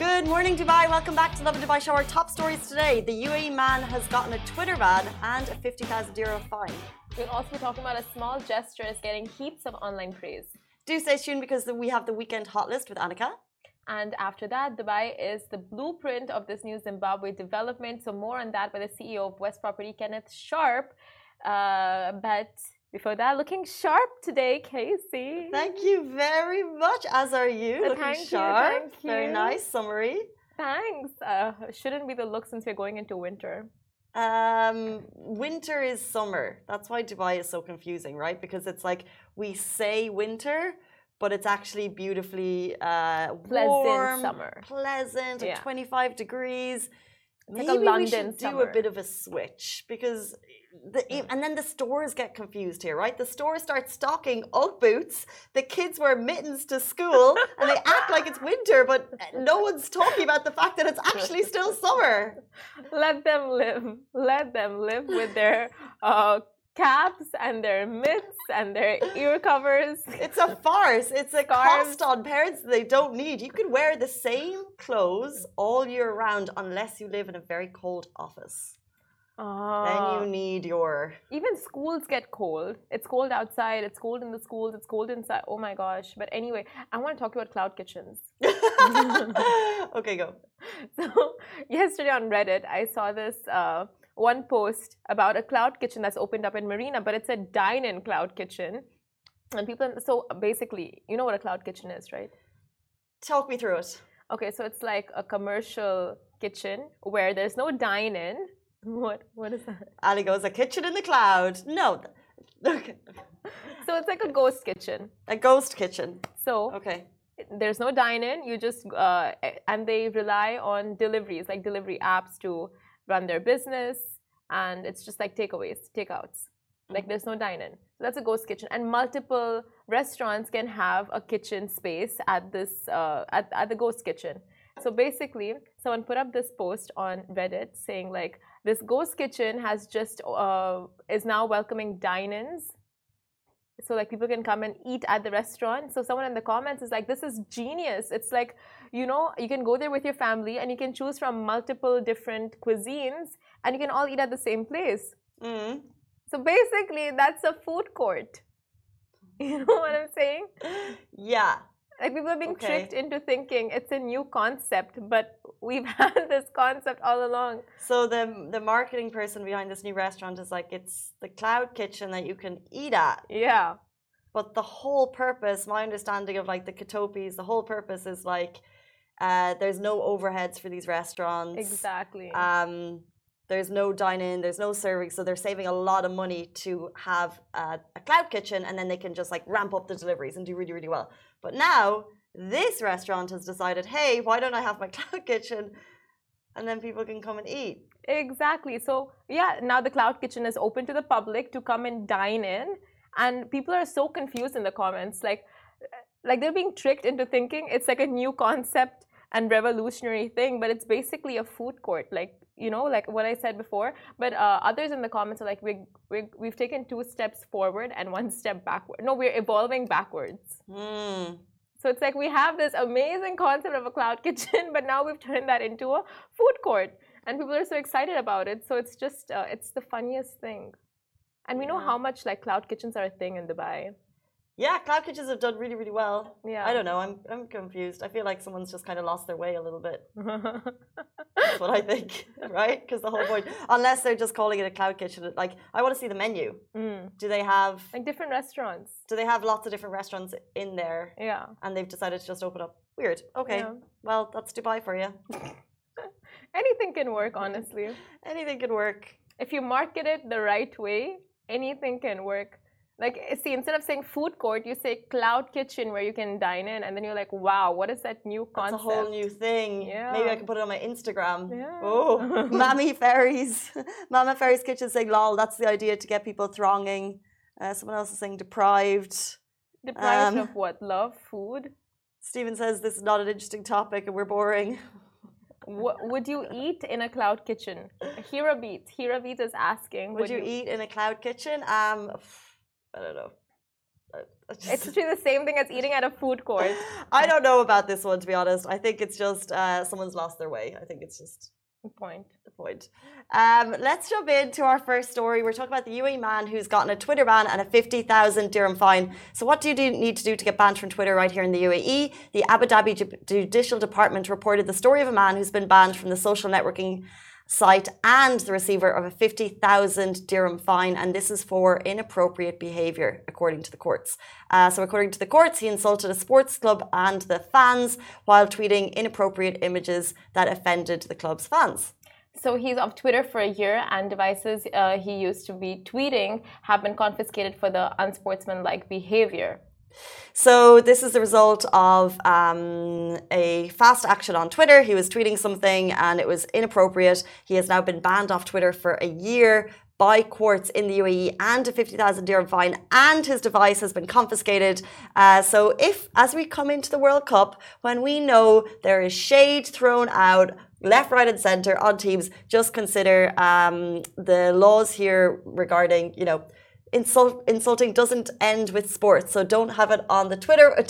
Good morning, Dubai. Welcome back to Lovin Dubai Show. Our top stories today. The UAE man has gotten a Twitter ban and a 50,000 euro fine. We'll also be talking about a small gesture is getting heaps of online praise. Do stay tuned because we have the weekend hot list with Annika. And after that, Dubai is the blueprint of this new Zimbabwe development. So, more on that by the CEO of West Property, Kenneth Sharpe. Uh, but before that, looking sharp today, Casey. Thank you very much, as are you. Uh, looking you, sharp. thank Very you. nice summary. Thanks. Uh, shouldn't be the look since we're going into winter. Um, winter is summer. That's why Dubai is so confusing, right? Because it's like we say winter, but it's actually beautifully uh, Pleasant warm, summer. pleasant, Yeah. at 25 degrees. A Maybe we London should do a bit of a switch because the and then the stores get confused here, right? The stores start stocking Ugg boots. The kids wear mittens to school and they act like it's winter, but no one's talking about the fact that it's actually still summer. Let them live. Let them live with their uh, caps and their mitts and their ear covers. It's a farce. It's a Scarves. cost on parents that they don't need. You could wear the same clothes all year round unless you live in a very cold office. Then Ah. you need your. Even schools get cold. It's cold outside. It's cold in the schools. It's cold inside. Oh my gosh. But anyway, I want to talk about cloud kitchens. okay, go. So yesterday on Reddit, I saw this uh, one post about a cloud kitchen that's opened up in Marina, but it's a dine-in cloud kitchen. And people, so basically, you know what a cloud kitchen is, right? Talk me through it. Okay, so it's like a commercial kitchen where there's no dine-in. What? What is that? Ali goes, a kitchen in the cloud. No. Okay. So it's like a ghost kitchen. A ghost kitchen. So Okay. there's no dine-in. You just uh, and they rely on deliveries, like delivery apps, to run their business, and it's just like takeaways, takeouts. Like there's no dine-in. So that's a ghost kitchen, and multiple restaurants can have a kitchen space at this uh, at at the ghost kitchen. So basically, someone put up this post on Reddit saying like this ghost kitchen has just uh, is now welcoming dine-ins. So like people can come and eat at the restaurant. So someone in the comments is like this is genius. It's like you know you can go there with your family and you can choose from multiple different cuisines and you can all eat at the same place. Mm. so basically that's a food court. You know what i'm saying? Yeah. Like people are being Okay. tricked into thinking it's a new concept but we've had this concept all along So the the marketing person behind this new restaurant is like it's the cloud kitchen that you can eat at. yeah But the whole purpose, my understanding of like the Katopies, the whole purpose is like uh, there's no overheads for these restaurants. exactly Um, there's no dine-in, there's no serving, so they're saving a lot of money to have uh, a cloud kitchen, and then they can just like ramp up the deliveries and do really, really well. But now this restaurant has decided, hey, why don't I have my cloud kitchen, and then people can come and eat. Exactly. So yeah, now the cloud kitchen is open to the public to come and dine in, and people are so confused in the comments. Like, like they're being tricked into thinking it's like a new concept and revolutionary thing, but it's basically a food court. Like you know, like what I said before. But uh, others in the comments are like, we we we've taken two steps forward and one step backward. No, we're evolving backwards. Hmm. So it's like we have this amazing concept of a cloud kitchen, but now we've turned that into a food court, and people are so excited about it. So it's just uh, it's the funniest thing, and we know how much like cloud kitchens are a thing in Dubai. Yeah, cloud kitchens have done really, really well. Yeah, I don't know. I'm I'm confused. I feel like someone's just kind of lost their way a little bit. That's what I think, right? Because the whole point, unless they're just calling it a cloud kitchen, like I want to see the menu. Mm. Do they have Like different restaurants. do they have lots of different restaurants in there, Yeah. and they've decided to just open up? Weird. Okay, Yeah. well that's Dubai for you. Anything can work, honestly. Anything can work. If you market it the right way, anything can work. Like, see, instead of saying food court, you say cloud kitchen where you can dine in, and then you're like, wow, what is that new concept? That's a whole new thing. Yeah. Maybe I can put it on my Instagram. Yeah. Oh, Mammy Fairies. Mama Fairies Kitchen saying, lol, that's the idea to get people thronging. Uh, someone else is saying deprived. Deprived Um, of what? Love, food? Stephen says this is not an interesting topic and we're boring. What would you eat in a cloud kitchen? Hira Beat. Hira Beat is asking. Would you eat in a cloud kitchen? Um, I don't know. It's literally the same thing as eating at a food court. I don't know about this one, to be honest. I think it's just uh, someone's lost their way. I think it's just the Point. the point. Um, let's jump into our first story. We're talking about the UAE man who's gotten a Twitter ban and a 50,000 dirham fine. So, what do you do, need to do to get banned from Twitter right here in the UAE? The Abu Dhabi Judicial Department reported the story of a man who's been banned from the social networking site and the receiver of a 50,000 dirham fine, and this is for inappropriate behavior, according to the courts. Uh, so, according to the courts, he insulted a sports club and the fans while tweeting inappropriate images that offended the club's fans. So he's off Twitter for a year, and devices uh, he used to be tweeting have been confiscated for the unsportsmanlike behavior. So this is the result of um, a fast action on Twitter. He was tweeting something and it was inappropriate. He has now been banned off Twitter for a year by courts in the UAE and a 50,000 dirham fine, and his device has been confiscated. Uh, so, if as we come into the World Cup, when we know there is shade thrown out left, right, and centre on teams, just consider um, the laws here regarding, you know, insult insulting doesn't end with sports. So don't have it on the Twitter.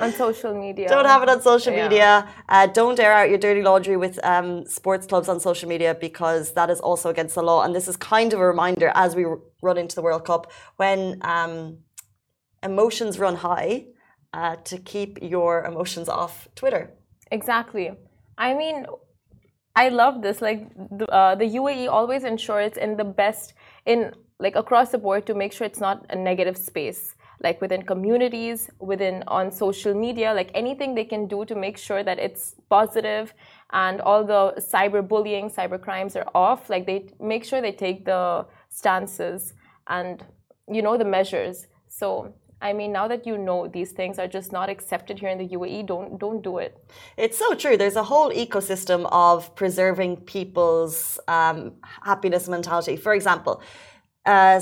On social media. Don't have it on social Yeah. media. Uh, don't air out your dirty laundry with um, sports clubs on social media because that is also against the law. And this is kind of a reminder as we run into the World Cup when um, emotions run high uh, to keep your emotions off Twitter. Exactly. I mean, I love this. Like the, uh, the UAE always ensures in the best in like across the board to make sure it's not a negative space. Like within communities, within on social media, like anything they can do to make sure that it's positive and all the cyber crimes are off. Like they make sure they take the stances and you know the measures. So I mean, now that you know these things are just not accepted here in the UAE, don't don't do it. It's so true. There's a whole ecosystem of preserving people's um, happiness mentality. For example, uh,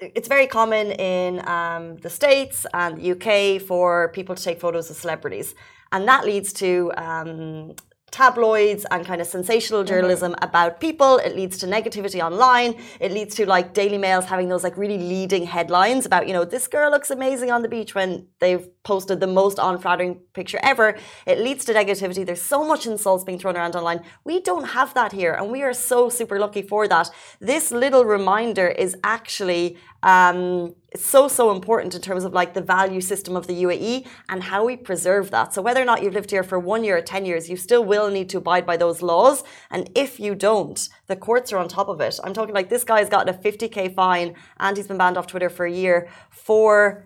it's very common in um, the States and the UK for people to take photos of celebrities. And that leads to um, tabloids and kind of sensational mm-hmm. journalism about people. It leads to negativity online. It leads to like Daily Mails having those like really leading headlines about, you know, this girl looks amazing on the beach when they've posted the most unflattering picture ever. It leads to negativity. There's so much insults being thrown around online. We don't have that here, and we are so super lucky for that. This little reminder is actually um, so so important in terms of like the value system of the UAE and how we preserve that. So whether or not you've lived here for one year or ten years, you still will need to abide by those laws. And if you don't, the courts are on top of it. I'm talking like this guy's gotten a 50k fine and he's been banned off Twitter for a year for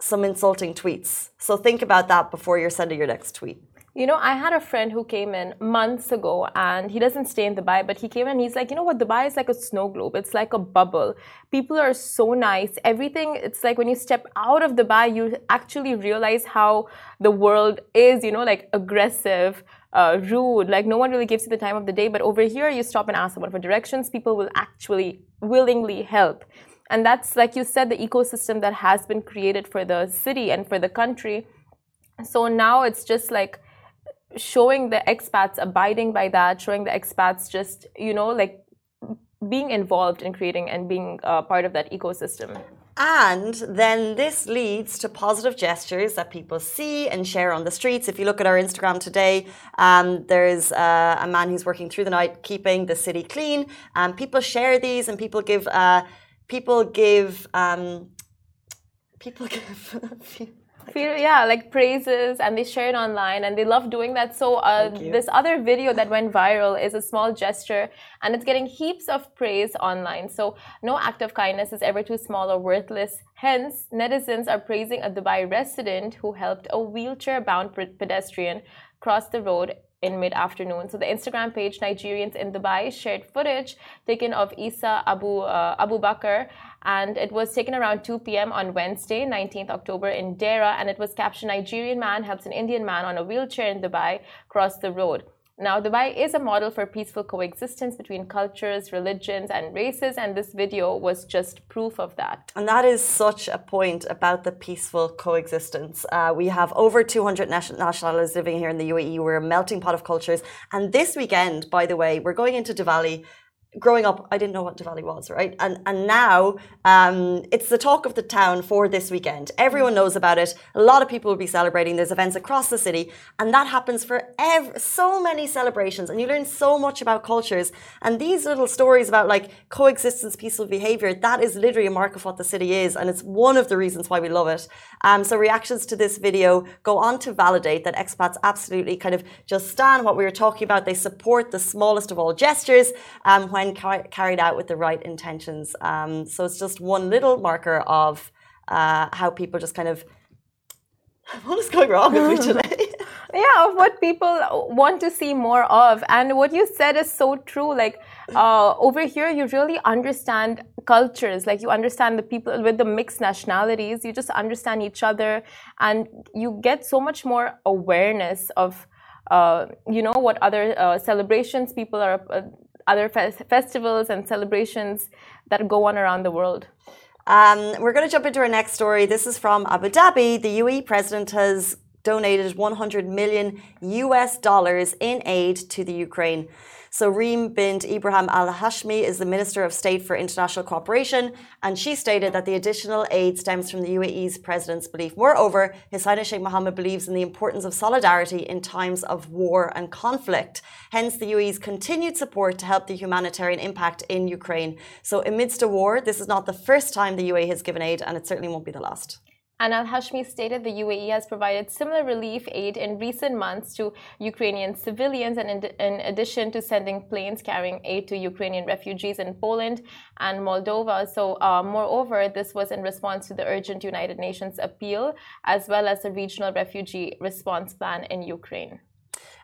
some insulting tweets. So think about that before you're sending your next tweet. You know, I had a friend who came in months ago and he doesn't stay in Dubai, but he came in and he's like, you know what, Dubai is like a snow globe. It's like a bubble. People are so nice. Everything, it's like when you step out of Dubai, you actually realize how the world is, you know, like aggressive, uh, rude. Like no one really gives you the time of the day. But over here, you stop and ask someone for directions. People will actually willingly help. And that's, like you said, the ecosystem that has been created for the city and for the country. So now it's just like, showing the expats abiding by that, showing the expats just, you know, like being involved in creating and being uh, part of that ecosystem. And then this leads to positive gestures that people see and share on the streets. If you look at our Instagram today, um, there's uh, a man who's working through the night keeping the city clean. Um, people share these, and people give uh, people give um, people give. Feel, yeah, like praises, and they share it online, and they love doing that. So, uh, this other video that went viral is a small gesture, and it's getting heaps of praise online. So, no act of kindness is ever too small or worthless. Hence, netizens are praising a Dubai resident who helped a wheelchair-bound pedestrian cross the road in mid-afternoon. So the Instagram page Nigerians in Dubai shared footage taken of Isa Abu uh, Abu Bakr and it was taken around 2 p.m. on Wednesday, 19th October in Deira and it was captioned Nigerian man helps an Indian man on a wheelchair in Dubai cross the road. Now, Dubai is a model for peaceful coexistence between cultures, religions, and races, and this video was just proof of that. And that is such a point about the peaceful coexistence. Uh, we have over 200 nation- nationalities living here in the UAE. We're a melting pot of cultures. And this weekend, by the way, we're going into Diwali. Growing up, I didn't know what Diwali was, right? And and now um, it's the talk of the town for this weekend. Everyone knows about it. A lot of people will be celebrating. There's events across the city, and that happens for ev- so many celebrations. And you learn so much about cultures. And these little stories about like coexistence, peaceful behavior, that is literally a mark of what the city is, and it's one of the reasons why we love it. Um, so reactions to this video go on to validate that expats absolutely kind of just stand what we were talking about. They support the smallest of all gestures um, when car- carried out with the right intentions. Um, so it's just one little marker of uh, how people just kind of. What is going wrong with me today? yeah of what people want to see more of and what you said is so true like uh, over here you really understand cultures like you understand the people with the mixed nationalities you just understand each other and you get so much more awareness of uh, you know what other uh, celebrations people are uh, other fe- festivals and celebrations that go on around the world. Um, we're going to jump into our next story. This is from Abu Dhabi. The UAE president has donated 100 million US dollars in aid to the Ukraine. So Reem bint Ibrahim Al Hashimy is the Minister of State for International Cooperation, and she stated that the additional aid stems from the UAE's president's belief. Moreover, His Highness Sheikh Mohammed believes in the importance of solidarity in times of war and conflict. Hence, the UAE's continued support to help the humanitarian impact in Ukraine. So, amidst a war, this is not the first time the UAE has given aid, and it certainly won't be the last. And Al Hashimy stated the UAE has provided similar relief aid in recent months to Ukrainian civilians, and in, in, addition to sending planes carrying aid to Ukrainian refugees in Poland and Moldova. So, uh, moreover, this was in response to the urgent United Nations appeal, as well as the regional refugee response plan in Ukraine.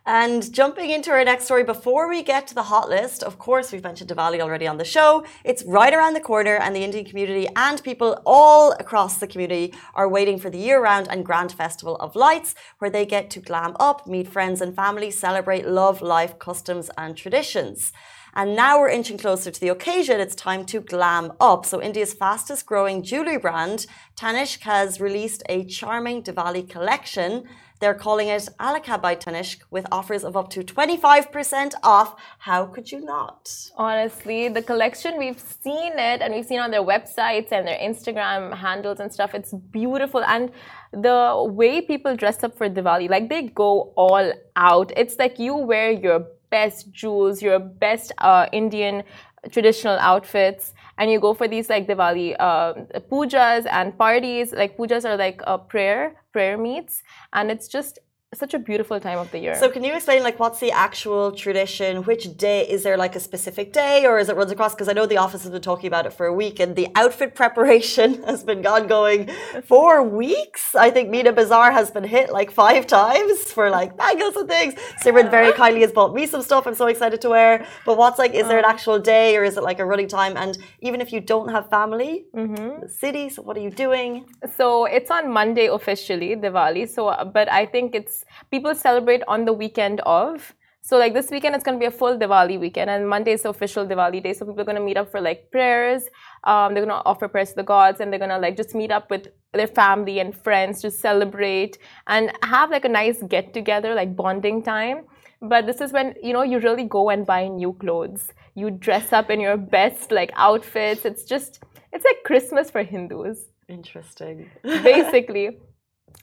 And jumping into our next story, before we get to the hot list, of course, we've mentioned Diwali already on the show. It's right around the corner, and the Indian community and people all across the community are waiting for the year round and grand festival of lights, where they get to glam up, meet friends and family, celebrate love, life, customs, and traditions. And now we're inching closer to the occasion. It's time to glam up. So, India's fastest growing jewelry brand, Tanishq, has released a charming Diwali collection they're calling it Alaka by Tanishq with offers of up to 25% off. How could you not? Honestly, the collection, we've seen it and we've seen on their websites and their Instagram handles and stuff. It's beautiful. And the way people dress up for Diwali, like they go all out. It's like you wear your best jewels, your best uh, Indian traditional outfits and you go for these like Diwali uh, pujas and parties. Like pujas are like a prayer prayer meets, and it's just such a beautiful time of the year. So can you explain like what's the actual tradition? Which day is there like a specific day or is it runs across? Because I know the office has been talking about it for a week and the outfit preparation has been ongoing for weeks. I think Meena Bazaar has been hit like five times for like bangles and things. Simran very kindly has bought me some stuff I'm so excited to wear. But what's like, is there an uh. actual day or is it like a running time? And even if you don't have family mm-hmm. the city, so what are you doing? So it's on Monday officially, Diwali. So, but I think it's people celebrate on the weekend of. So like this weekend, it's going to be a full Diwali weekend, and Monday is the official Diwali day. So people are going to meet up for like prayers. Um, they're going to offer prayers to the gods, and they're going to like just meet up with their family and friends to celebrate and have like a nice get together, like bonding time. But this is when you know you really go and buy new clothes. You dress up in your best like outfits. It's just it's like Christmas for Hindus. Interesting. Basically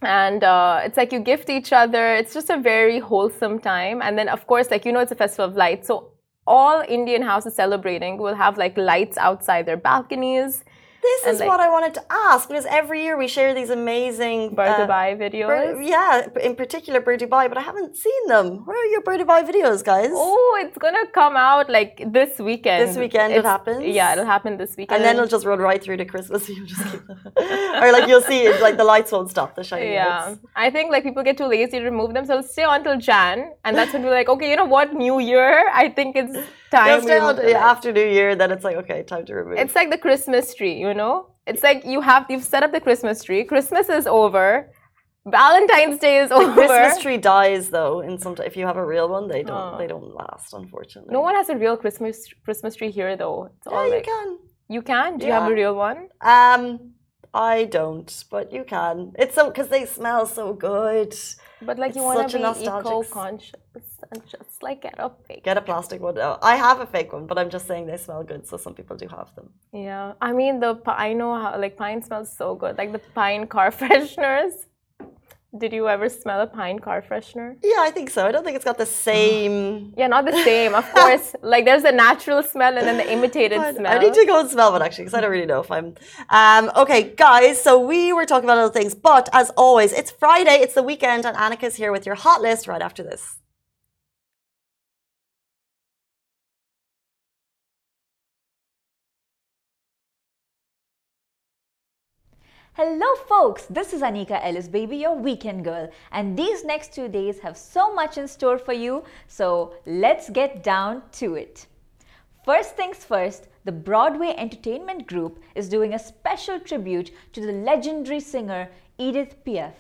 and uh, it's like you gift each other. It's just a very wholesome time. And then of course like you know it's a festival of lights. So all indian houses celebrating will have like lights outside their balconies this and is like, what I wanted to ask because every year we share these amazing Bur uh, Dubai videos. yeah, in particular Bur Dubai, but I haven't seen them. Where are your Bur Dubai videos, guys? Oh, it's gonna come out like this weekend. This weekend it's, it happens. Yeah, it'll happen this weekend. And then it'll just run right through to Christmas. You just keep, or like you'll see it, like the lights won't stop. The shining yeah. lights. I think like people get too lazy to remove them, so it'll stay until Jan, and that's when we're like, okay, you know what, New Year. I think it's time. Yeah, after New Year, then it's like okay, time to remove. It's like the Christmas tree, you know. It's like you have you've set up the Christmas tree. Christmas is over. Valentine's Day is over. The Christmas tree dies though. In some if you have a real one, they don't they don't last. Unfortunately, no one has a real Christmas Christmas tree here though. It's yeah, all like, you can. You can. Do yeah. you have a real one? Um, I don't, but you can. It's so because they smell so good. But like you want to be eco-conscious. and just like get a fake. Get a plastic one. Oh, I have a fake one, but I'm just saying they smell good, so some people do have them. Yeah, I mean the I know how like pine smells so good, like the pine car fresheners. Did you ever smell a pine car freshener? Yeah, I think so. I don't think it's got the same. yeah, not the same, of course. like there's a natural smell and then the imitated smell. I need to go and smell one actually because I don't really know if I'm. Um, okay, guys. So we were talking about other things, but as always, it's Friday. It's the weekend, and Annika's here with your hot list right after this. Hello, folks. This is Anika Ellis, baby, your weekend girl, and these next two days have so much in store for you. So let's get down to it. First things first, the Broadway Entertainment Group is doing a special tribute to the legendary singer Edith Piaf.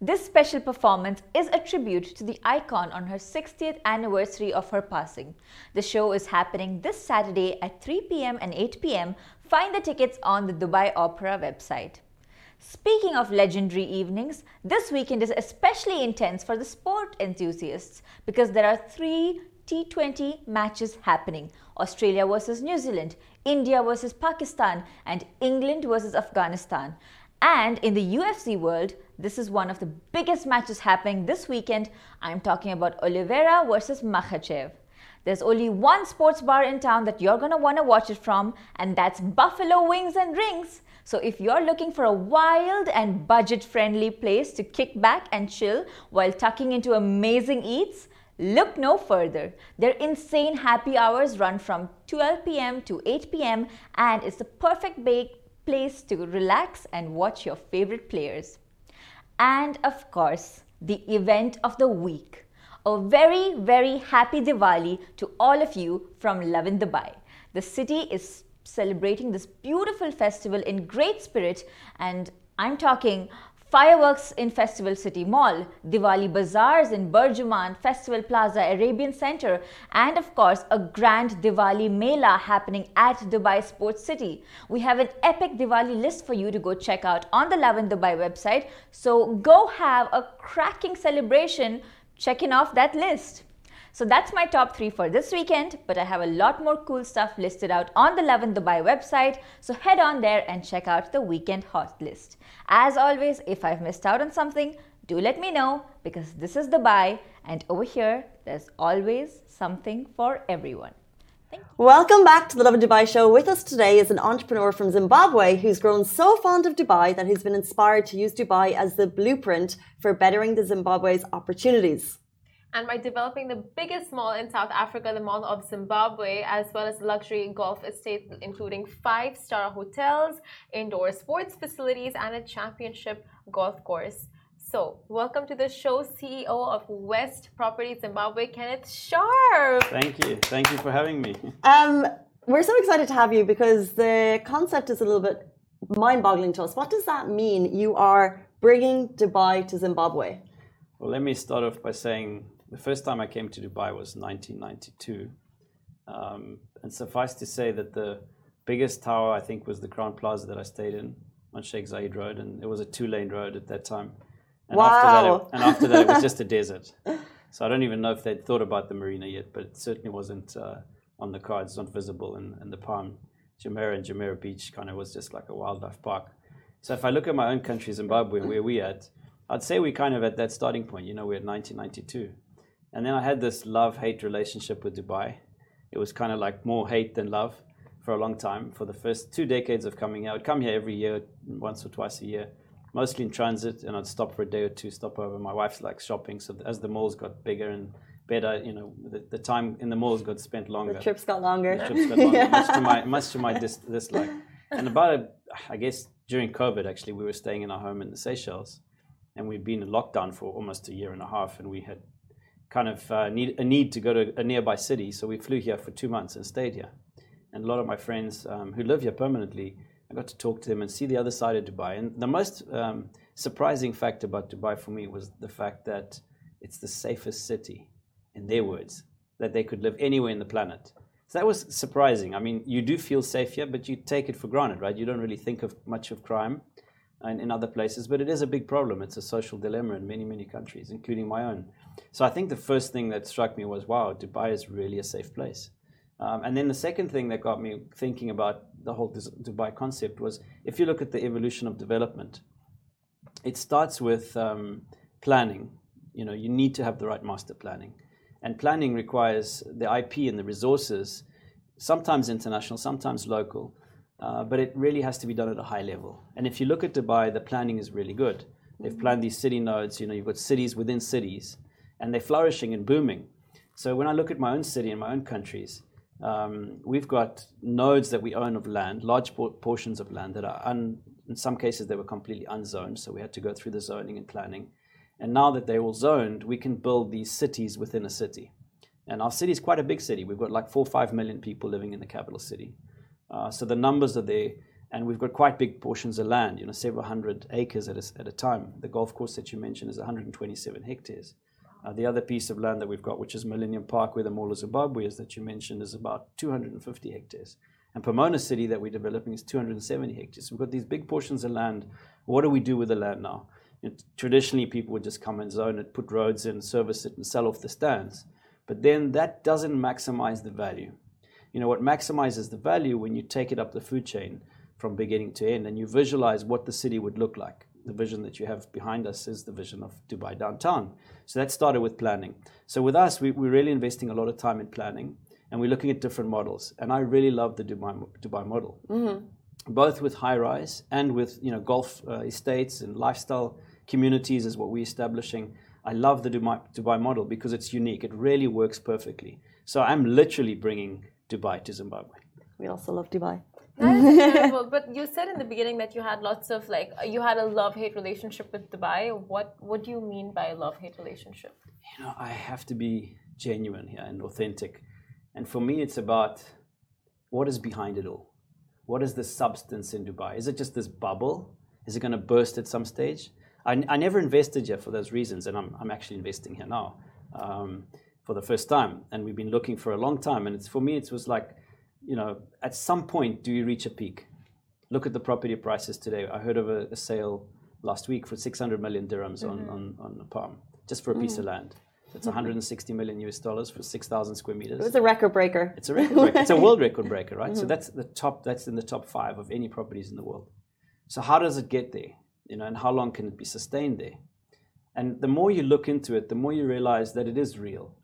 This special performance is a tribute to the icon on her 60th anniversary of her passing. The show is happening this Saturday at 3 pm and 8 pm. Find the tickets on the Dubai Opera website. Speaking of legendary evenings, this weekend is especially intense for the sport enthusiasts because there are three T20 matches happening Australia versus New Zealand, India versus Pakistan, and England versus Afghanistan. And in the UFC world, this is one of the biggest matches happening this weekend. I'm talking about Oliveira versus Makhachev. There's only one sports bar in town that you're gonna wanna watch it from, and that's Buffalo Wings and Rings. So if you're looking for a wild and budget friendly place to kick back and chill while tucking into amazing eats, look no further. Their insane happy hours run from 12 pm to 8 pm and it's the perfect place to relax and watch your favorite players. And of course, the event of the week. A very, very happy Diwali to all of you from Lovin Dubai. The city is celebrating this beautiful festival in great spirit. And I'm talking fireworks in Festival City Mall, Diwali bazaars in Burjuman, Festival Plaza, Arabian Center, and of course, a grand Diwali Mela happening at Dubai Sports City. We have an epic Diwali list for you to go check out on the Lovin Dubai website. So go have a cracking celebration checking off that list. So that's my top three for this weekend, but I have a lot more cool stuff listed out on the Lovin Dubai website, so head on there and check out the weekend hot list. As always, if I've missed out on something, do let me know because this is Dubai and over here there's always something for everyone. Welcome back to the Lovin Dubai show. With us today is an entrepreneur from Zimbabwe who's grown so fond of Dubai that he's been inspired to use Dubai as the blueprint for bettering the Zimbabwe's opportunities and by developing the biggest mall in South Africa, the Mall of Zimbabwe, as well as luxury golf estate, including five star hotels, indoor sports facilities, and a championship golf course. So, welcome to the show, CEO of West Property Zimbabwe, Kenneth Sharpe. Thank you. Thank you for having me. Um, we're so excited to have you because the concept is a little bit mind boggling to us. What does that mean? You are bringing Dubai to Zimbabwe. Well, let me start off by saying the first time I came to Dubai was 1992. Um, and suffice to say that the biggest tower, I think, was the Crowne Plaza that I stayed in on Sheikh Zayed Road. And it was a two lane road at that time. And, wow. after that, it, and after that, it was just a desert. So I don't even know if they'd thought about the marina yet, but it certainly wasn't uh, on the cards, not visible. And, and the Palm, Jumeirah and Jumeirah Beach kind of was just like a wildlife park. So if I look at my own country, Zimbabwe, where we at, I'd say we're kind of at that starting point. You know, we're at 1992. And then I had this love hate relationship with Dubai. It was kind of like more hate than love for a long time. For the first two decades of coming here, I would come here every year, once or twice a year, mostly in transit, and I'd stop for a day or two, stop over. My wife's like shopping, so as the malls got bigger and better, you know, the, the time in the malls got spent longer. The trips got longer. The trips got longer, yeah. much to my much to my dis- dislike. And about, a, I guess, during COVID, actually, we were staying in our home in the Seychelles, and we'd been in lockdown for almost a year and a half, and we had kind of uh, need, a need to go to a nearby city. So we flew here for two months and stayed here. And a lot of my friends um, who live here permanently, I got to talk to them and see the other side of Dubai. And the most um, surprising fact about Dubai for me was the fact that it's the safest city, in their words, that they could live anywhere in the planet. So that was surprising. I mean, you do feel safe here, but you take it for granted, right? You don't really think of much of crime. And in other places, but it is a big problem. It's a social dilemma in many, many countries, including my own. So I think the first thing that struck me was, wow, Dubai is really a safe place. Um, and then the second thing that got me thinking about the whole Dubai concept was if you look at the evolution of development, it starts with um, planning. You know, you need to have the right master planning. And planning requires the IP and the resources, sometimes international, sometimes local, but it really has to be done at a high level. And if you look at Dubai, the planning is really good. They've planned these city nodes, you know, you've got cities within cities, and they're flourishing and booming. So when I look at my own city and my own countries, um, we've got nodes that we own of land, large portions of land that are, un, in some cases, they were completely unzoned, so we had to go through the zoning and planning. And now that they're all zoned, we can build these cities within a city. And our city is quite a big city. We've got like four or five million people living in the capital city. Uh, so the numbers are there, and we've got quite big portions of land, you know, several hundred acres at a, at a time. The golf course that you mentioned is 127 hectares. Uh, the other piece of land that we've got, which is Millennium Park, where the Mall of Zimbabwe is, that you mentioned, is about 250 hectares. And Pomona City that we're developing is 270 hectares. We've got these big portions of land. What do we do with the land now? traditionally, people would just come and zone it, put roads in, service it, and sell off the stands. But then that doesn't maximize the value. You know, what maximizes the value when you take it up the food chain from beginning to end and you visualize what the city would look like. The vision that you have behind us is the vision of Dubai downtown. So that started with planning. So with us, we, we're really investing a lot of time in planning and we're looking at different models. And I really love the Dubai, Dubai model. Mm-hmm both with high rise and with you know golf uh, estates and lifestyle communities is what we're establishing. I love the Dubai, Dubai model because it's unique. It really works perfectly. So I'm literally bringing Dubai to Zimbabwe. We also love Dubai. That is incredible. but you said in the beginning that you had lots of like you had a love hate relationship with Dubai. What what do you mean by a love hate relationship? You know, I have to be genuine here and authentic. And for me it's about what is behind it all what is the substance in Dubai? Is it just this bubble? Is it going to burst at some stage? I, I never invested here for those reasons, and I'm, I'm actually investing here now um, for the first time. And we've been looking for a long time. And it's for me, it was like, you know, at some point, do you reach a peak? Look at the property prices today. I heard of a, a sale last week for 600 million dirhams mm-hmm. on, on, on a palm, just for a piece mm. of land. It's 160 million US dollars for 6,000 square meters. It's a record breaker. It's a record breaker. it's a world record breaker, right? Mm-hmm. So that's the top. That's in the top five of any properties in the world. So how does it get there? You know, and how long can it be sustained there? And the more you look into it, the more you realize that it is real.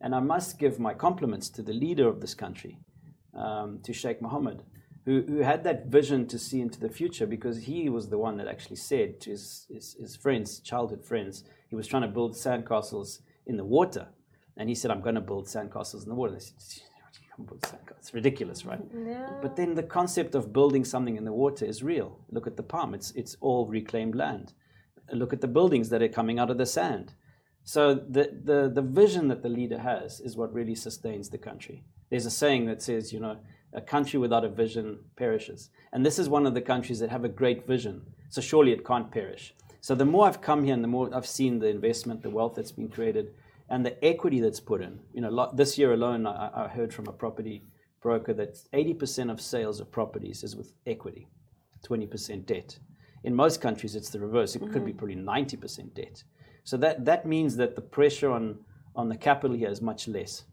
And I must give my compliments to the leader of this country, um, to Sheikh Mohammed, who, who had that vision to see into the future because he was the one that actually said to his, his, his friends, childhood friends, he was trying to build sandcastles in the water. And he said, I'm going to build sandcastles in the water. And they said, it's ridiculous, right? Yeah. But then the concept of building something in the water is real. Look at the palm; it's it's all reclaimed land. Look at the buildings that are coming out of the sand. So the the the vision that the leader has is what really sustains the country. There's a saying that says, you know, a country without a vision perishes, and this is one of the countries that have a great vision. So surely it can't perish. So the more I've come here and the more I've seen the investment, the wealth that's been created, and the equity that's put in. You know, this year alone, I, I heard from a property broker that 80% of sales of properties is with equity, 20% debt. In most countries, it's the reverse. It mm-hmm. could be mm-hmm. probably 90% debt. So that, that means that the pressure on, on the capital here is much less.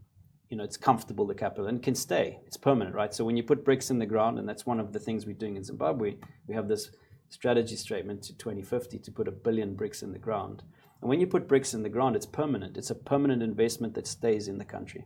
You know, it's comfortable, the capital, and can stay. It's permanent, right? So when you put bricks in the ground, and that's one of the things we're doing in Zimbabwe, we have this strategy statement to 2050 to put a billion bricks in the ground. And when you put bricks in the ground, it's permanent. It's a permanent investment that stays in the country.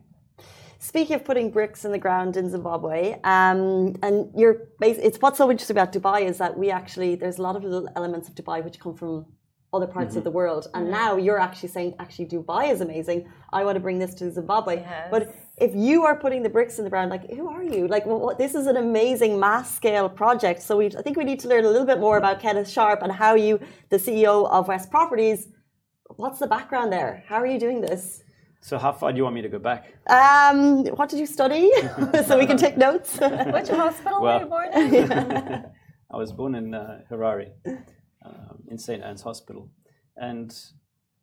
Speaking of putting bricks in the ground in Zimbabwe, um, and you're it's what's so interesting about Dubai is that we actually there's a lot of little elements of Dubai which come from other parts mm-hmm. of the world, and mm-hmm. now you're actually saying actually Dubai is amazing. I want to bring this to Zimbabwe, yes. but if you are putting the bricks in the ground, like who are you? Like, well, this is an amazing mass scale project. So we, I think we need to learn a little bit more about Kenneth Sharpe and how you, the CEO of West Properties, what's the background there? How are you doing this? So how far do you want me to go back? Um, what did you study? so we can take notes. Which hospital well, were you born in? I was born in uh, Harare, um, in St. Anne's Hospital. And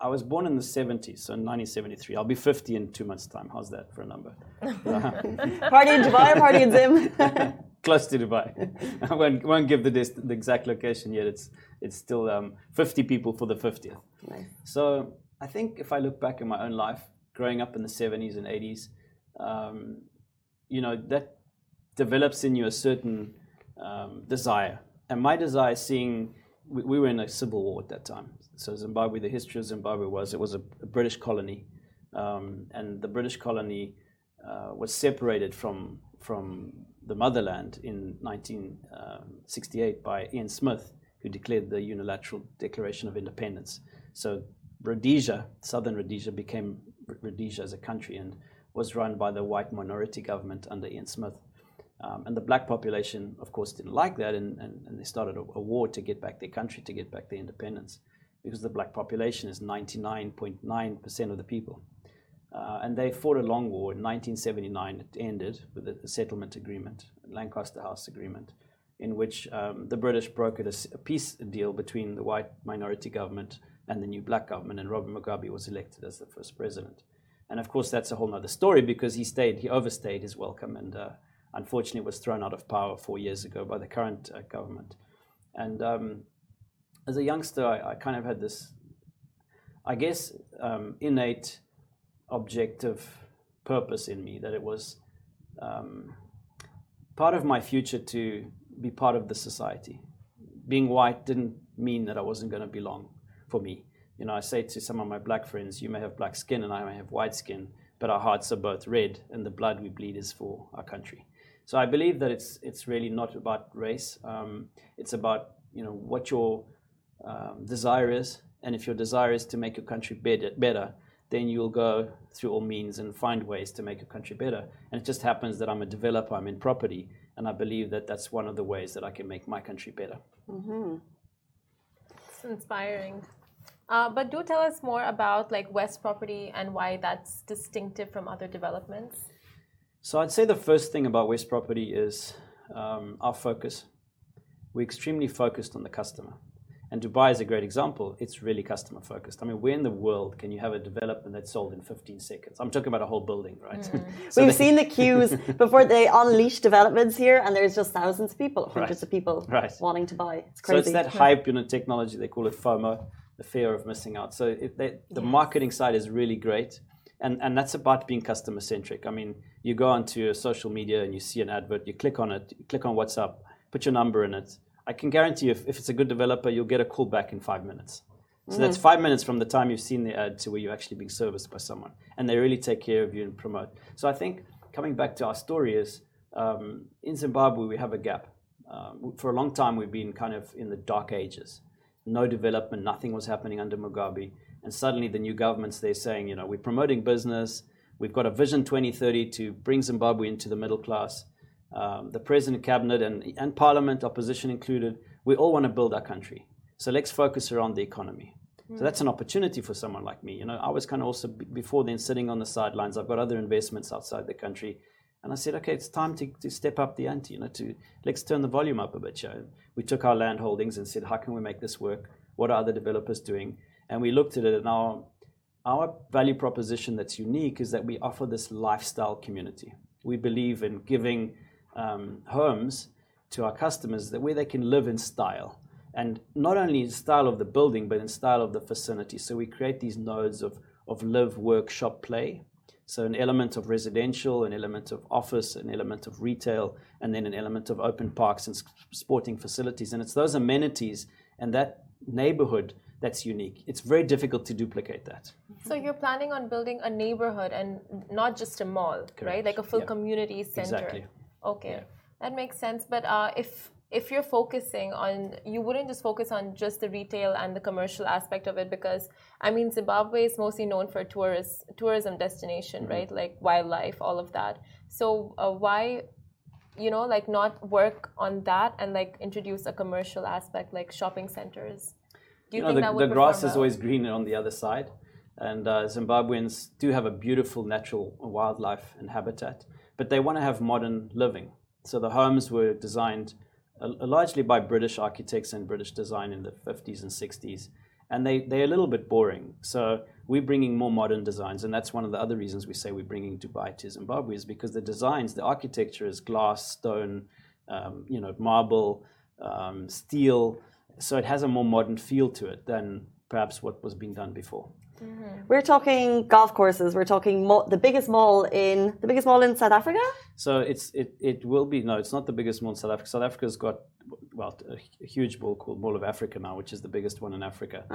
I was born in the 70s, so in 1973. I'll be 50 in two months' time. How's that for a number? party in Dubai, party in Zim. close to Dubai. I won't, won't give the, the exact location yet. It's it's still um, 50 people for the 50th. Nice. So I think if I look back in my own life, growing up in the 70s and 80s, um, you know, that develops in you a certain um, desire. And my desire, is seeing, we, we, were in a civil war at that time. So Zimbabwe, the history of Zimbabwe was it was a, a British colony. Um, and the British colony uh, was separated from, from the motherland in 1968 um, by Ian Smith who declared the unilateral Declaration of Independence. So Rhodesia, southern Rhodesia, became Rhodesia as a country and was run by the white minority government under Ian Smith. Um, and the black population, of course, didn't like that, and, and, and they started a, a, war to get back their country, to get back their independence, because the black population is 99.9% of the people. Uh, and they fought a long war. In 1979, it ended with a, settlement agreement, Lancaster House Agreement, in which um, the British brokered a, a, peace deal between the white minority government and the new black government, and Robert Mugabe was elected as the first president. And of course, that's a whole other story because he stayed, he overstayed his welcome, and uh, unfortunately was thrown out of power four years ago by the current uh, government. And um, as a youngster, I, I, kind of had this, I guess, um, innate objective purpose in me that it was um, part of my future to be part of the society. Being white didn't mean that I wasn't going to belong for me. You know, I say to some of my black friends, you may have black skin and I may have white skin, but our hearts are both red and the blood we bleed is for our country. So I believe that it's, it's really not about race. Um, it's about, you know, what your um, desire is. And if your desire is to make your country better, better, then you'll go through all means and find ways to make your country better. And it just happens that I'm a developer, I'm in property, and I believe that that's one of the ways that I can make my country better. Mm-hmm. It's inspiring. Uh, but do tell us more about like West Property and why that's distinctive from other developments. So I'd say the first thing about West Property is um, our focus. We're extremely focused on the customer. And Dubai is a great example. It's really customer focused. I mean, where in the world can you have a development that's sold in 15 seconds? I'm talking about a whole building, right? Mm. so We've they... seen the queues before they unleash developments here, and there's just thousands of people, hundreds right. of people right. wanting to buy. It's crazy. So it's that hype, you know, technology. They call it FOMO, the fear of missing out. So it, they, the yes. marketing side is really great. And, and that's about being customer centric. I mean, you go onto social media and you see an advert, you click on it, you click on WhatsApp, put your number in it I can guarantee you, if, if it's a good developer, you'll get a call back in five minutes. So mm-hmm. that's five minutes from the time you've seen the ad to where you're actually being serviced by someone. And they really take care of you and promote. So I think coming back to our story is um, in Zimbabwe, we have a gap. Um, for a long time, we've been kind of in the dark ages. No development, nothing was happening under Mugabe. And suddenly the new government's there saying, you know, we're promoting business. We've got a Vision 2030 to bring Zimbabwe into the middle class um, the president, cabinet, and, and parliament, opposition included, we all want to build our country. So let's focus around the economy. Mm. So that's an opportunity for someone like me. You know, I was kind of also before then sitting on the sidelines. I've got other investments outside the country, and I said, okay, it's time to, to step up the ante. You know, to let's turn the volume up a bit. You know? We took our land holdings and said, how can we make this work? What are other developers doing? And we looked at it, and our our value proposition that's unique is that we offer this lifestyle community. We believe in giving um, homes to our customers that where they can live in style. And not only in style of the building but in style of the facility. So we create these nodes of, of live work shop play. So an element of residential an element of office an element of retail and then an element of open parks and sporting facilities. And it's those amenities and that neighborhood that's unique. It's very difficult to duplicate that. So you're planning on building a neighborhood and not just a mall, Correct. right? Like a full yeah. community center. Exactly. Okay, yeah. that makes sense. But uh, if if you're focusing on, you wouldn't just focus on just the retail and the commercial aspect of it, because I mean, Zimbabwe is mostly known for tourist tourism destination, mm-hmm. right? Like wildlife, all of that. So uh, why, you know, like not work on that and like introduce a commercial aspect, like shopping centers? Do you, you know, think the, that would the grass is always greener on the other side, and uh, Zimbabweans do have a beautiful natural wildlife and habitat but they want to have modern living. So the homes were designed uh, largely by British architects and British design in the 50s and 60s. And they, they're a little bit boring. So we're bringing more modern designs. And that's one of the other reasons we say we're bringing Dubai to Zimbabwe is because the designs, the architecture is glass, stone, um, you know, marble, um, steel. So it has a more modern feel to it than perhaps what was being done before. We're talking golf courses. We're talking mo- the biggest mall in the biggest mall in South Africa. So it's it, it will be no, it's not the biggest mall in South Africa. South Africa's got well a, a huge mall called Mall of Africa now, which is the biggest one in Africa,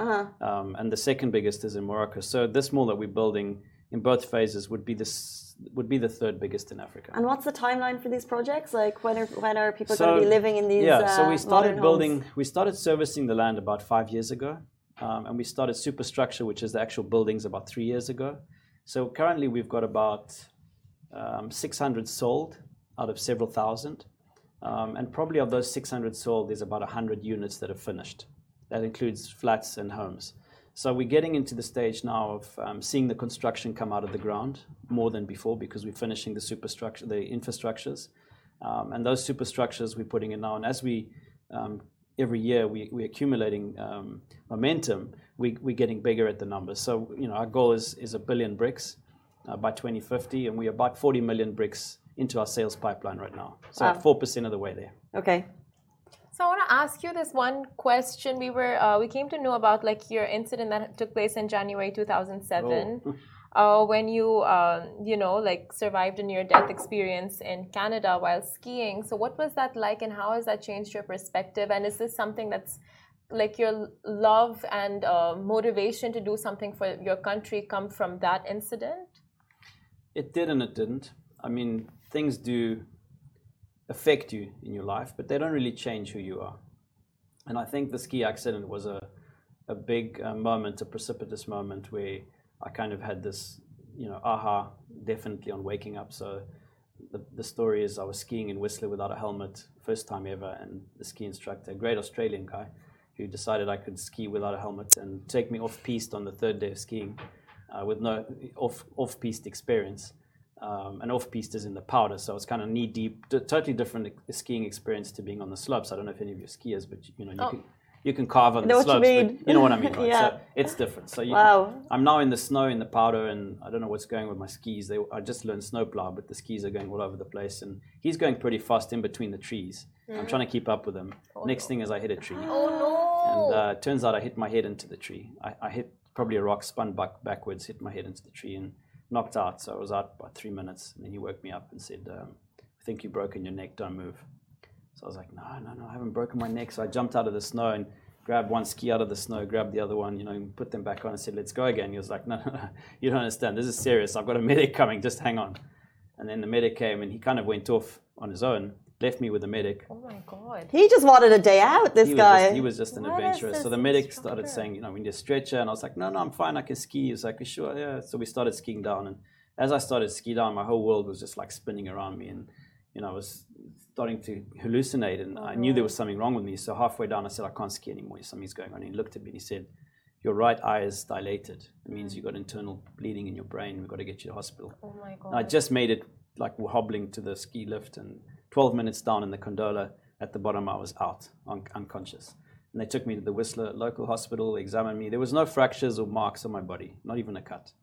um, and the second biggest is in Morocco. So this mall that we're building in both phases would be this would be the third biggest in Africa. And what's the timeline for these projects? Like when are when are people So, going to be living in these? yeah, so uh, we started modern building, homes? we started servicing the land about five years ago, um, and we started superstructure, which is the actual buildings, about three years ago. So currently we've got about um, 600 sold out of several thousand, um, and probably of those 600 sold, there's about 100 units that are finished. That includes flats and homes. So we're getting into the stage now of um, seeing the construction come out of the ground more than before because we're finishing the superstructure, the infrastructures. Um, and those superstructures we're putting in now. And as we um, every year we, we're accumulating um, momentum, we, we're getting bigger at the numbers. So you know our goal is is a billion bricks uh, by 2050, and we're about 40 million bricks into our sales pipeline right now. So Wow. four percent of the way there. Okay. So I want to ask you this one question. We were uh, we came to know about like your incident that took place in January 2007, uh, when you um, you know like survived a near death experience in Canada while skiing. So what was that like, and how has that changed your perspective? And is this something that's like your love and uh, motivation to do something for your country come from that incident? It did and it didn't. I mean, things do affect you in your life, but they don't really change who you are. And I think the ski accident was a, a big uh, moment, a precipitous moment where I kind of had this, you know, aha, definitely on waking up. So the, the story is I was skiing in Whistler without a helmet, first time ever, and the ski instructor, a great Australian guy, who decided I could ski without a helmet and take me off piste on the third day of skiing uh, with no off off piste experience. Um, and off piste is in the powder, so it's kind of knee deep, t- totally different skiing experience to being on the slopes. I don't know if any of you skiers, but you know you Oh. can you can carve on the you slopes, mean. but you know what I mean, right? Yeah. So it's different. So you, Wow. I'm now in the snow in the powder, and I don't know what's going with my skis. They, I just learned snowplow, but the skis are going all over the place, and he's going pretty fast in between the trees. I'm trying to keep up with him. Next thing is I hit a tree. Oh no! And uh, turns out I hit my head into the tree. I, I hit probably a rock, spun back backwards, hit my head into the tree, and knocked out. So I was out by three minutes. And then he woke me up and said, um, "I think you've broken your neck. Don't move." So I was like, "No, no, no, I haven't broken my neck." So I jumped out of the snow and grabbed one ski out of the snow, grabbed the other one, you know, and put them back on and said, "Let's go again." He was like, "No, no, no, you don't understand. This is serious. I've got a medic coming. Just hang on." And then the medic came, and he kind of went off on his own, left me with the medic. oh my god! He just wanted a day out. This he guy. Was just, he was just an What is adventurous. So the medic started saying, you know, we need a stretcher. And I was like, no, no, I'm fine. I can ski. He was like, sure? Yeah. So we started skiing down. And as I started ski down, my whole world was just like spinning around me. And, you know, I was starting to hallucinate. And I knew there mm-hmm. was something wrong with me. So halfway down, I said, I can't ski anymore. Something's going on. And he looked at me and he said, your right eye is dilated. It means mm. you've got internal bleeding in your brain. We've got to get you to hospital. Oh my god! And I just made it like hobbling to the ski lift, and 12 minutes down in the gondola at the bottom, I was out, un- unconscious. And they took me to the Whistler local hospital, examined me. There was no fractures or marks on my body, not even a cut.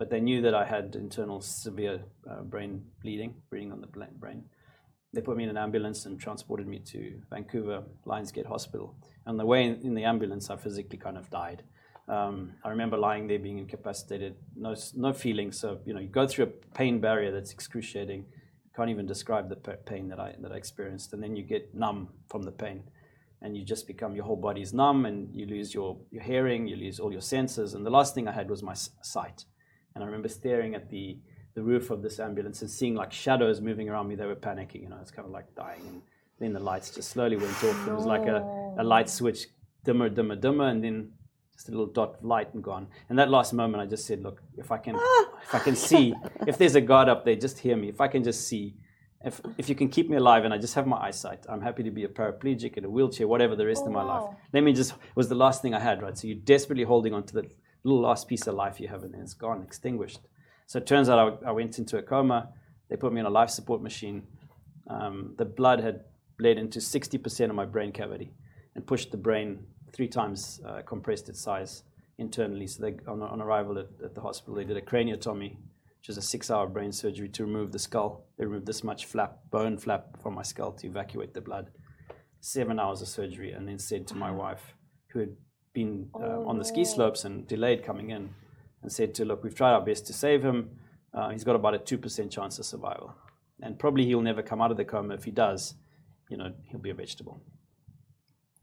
But they knew that I had internal severe uh, brain bleeding, bleeding on the brain. They put me in an ambulance and transported me to Vancouver Lionsgate Hospital. On the way in, in the ambulance, I physically kind of died. Um, I remember lying there being incapacitated, no, no feeling. So, you know, you go through a pain barrier that's excruciating. Can't even describe the pain that I, that I experienced. And then you get numb from the pain. And you just become, your whole body's numb and you lose your, your hearing, you lose all your senses. And the last thing I had was my sight. And I remember staring at the, the roof of this ambulance and seeing like shadows moving around me. They were panicking, you know, it's kind of like dying. And then the lights just slowly went off. It was like a, a light switch, dimmer, dimmer, dimmer, and then just a little dot of light and gone. And that last moment, I just said, look, if I can, if I can see, if there's a God up there, just hear me. If I can just see, if, if you can keep me alive and I just have my eyesight, I'm happy to be a paraplegic in a wheelchair, whatever the rest Oh, of my life. Let me just, was the last thing I had, right? So you're desperately holding on to the little last piece of life you have and then it's gone, extinguished. So it turns out I, I went into a coma. They put me on a life support machine. Um, the blood had bled into 60% of my brain cavity and pushed the brain three times uh, compressed its size internally. So they, on, on arrival at, at the hospital, they did a craniotomy, which is a six-hour brain surgery to remove the skull. They removed this much flap, bone flap from my skull to evacuate the blood. Seven hours of surgery, and then said to my wife, who had been uh, on the ski slopes and delayed coming in, and said to, look, we've tried our best to save him. Uh, he's got about a 2% chance of survival. And probably he'll never come out of the coma. If he does, you know, he'll be a vegetable.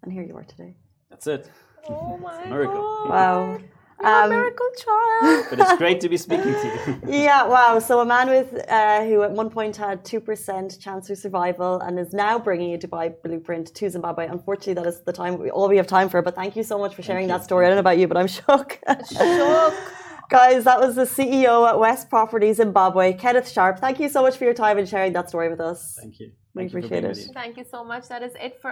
And here you are today. That's it. Oh my Miracle. god. Wow. You're a Um, miracle child. But it's great to be speaking to you. yeah, wow. So a man with uh, who at one point had two percent chance of survival and is now bringing a Dubai blueprint to Zimbabwe. Unfortunately, that is the time we, all we have time for. But thank you so much for sharing that story. I don't know about you, but I'm shook. Shook. Guys, that was the CEO at West Property Zimbabwe, Kenneth Sharpe. Thank you so much for your time and sharing that story with us. Thank you. We Thank you appreciate being it. Thank you so much. That is it for